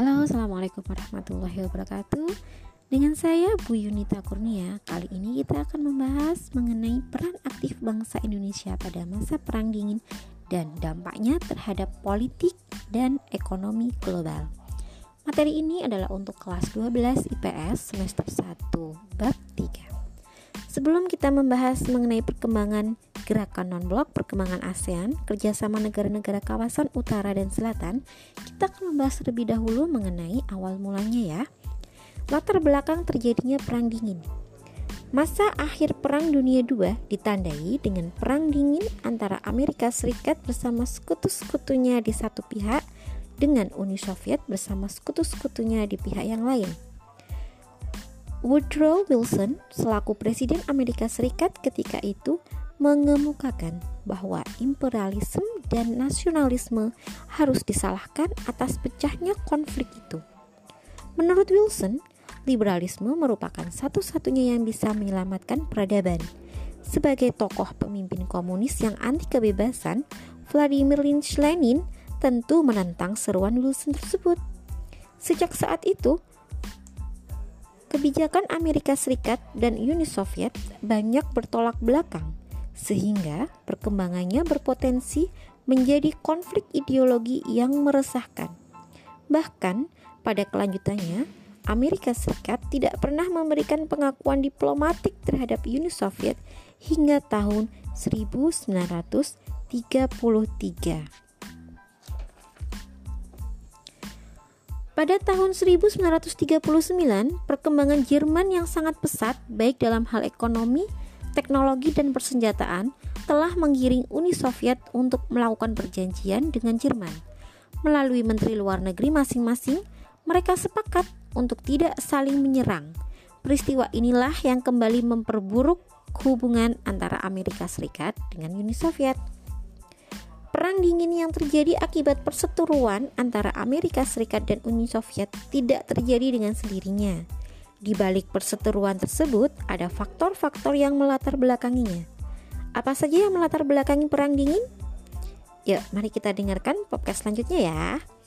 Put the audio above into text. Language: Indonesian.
Halo, Assalamualaikum warahmatullahi wabarakatuh. Dengan saya Bu Yunita Kurnia Kali ini kita akan membahas mengenai peran aktif bangsa Indonesia pada masa Perang Dingin Dan dampaknya terhadap politik dan ekonomi global. Materi ini adalah untuk kelas 12 IPS semester 1 bab 3 Sebelum kita membahas mengenai perkembangan gerakan non-blok, perkembangan ASEAN, kerjasama negara-negara kawasan utara dan selatan, kita akan membahas terlebih dahulu mengenai awal mulanya ya. Latar belakang terjadinya Perang Dingin. Masa akhir Perang Dunia II ditandai dengan Perang Dingin antara Amerika Serikat bersama sekutu-sekutunya di satu pihak dengan Uni Soviet bersama sekutu-sekutunya di pihak yang lain. Woodrow Wilson selaku Presiden Amerika Serikat ketika itu mengemukakan bahwa imperialisme dan nasionalisme harus disalahkan atas pecahnya konflik itu. Menurut Wilson, liberalisme merupakan satu-satunya yang bisa menyelamatkan peradaban. Sebagai tokoh pemimpin komunis yang anti kebebasan, Vladimir Lynch Lenin tentu menentang seruan Wilson tersebut. Sejak saat itu, Kebijakan Amerika Serikat dan Uni Soviet banyak bertolak belakang, sehingga perkembangannya berpotensi menjadi konflik ideologi yang meresahkan. Bahkan, pada kelanjutannya, Amerika Serikat tidak pernah memberikan pengakuan diplomatik terhadap Uni Soviet hingga tahun 1933. Pada tahun 1939, perkembangan Jerman yang sangat pesat baik dalam hal ekonomi, teknologi, dan persenjataan telah menggiring Uni Soviet untuk melakukan perjanjian dengan Jerman. Melalui menteri luar negeri masing-masing, mereka sepakat untuk tidak saling menyerang. Peristiwa inilah yang kembali memperburuk hubungan antara Amerika Serikat dengan Uni Soviet. Perang dingin yang terjadi akibat perseteruan antara Amerika Serikat dan Uni Soviet tidak terjadi dengan sendirinya. Di balik perseteruan tersebut, ada faktor-faktor yang melatar belakanginya. Apa saja yang melatar belakangi perang dingin? Yuk, mari kita dengarkan podcast selanjutnya ya.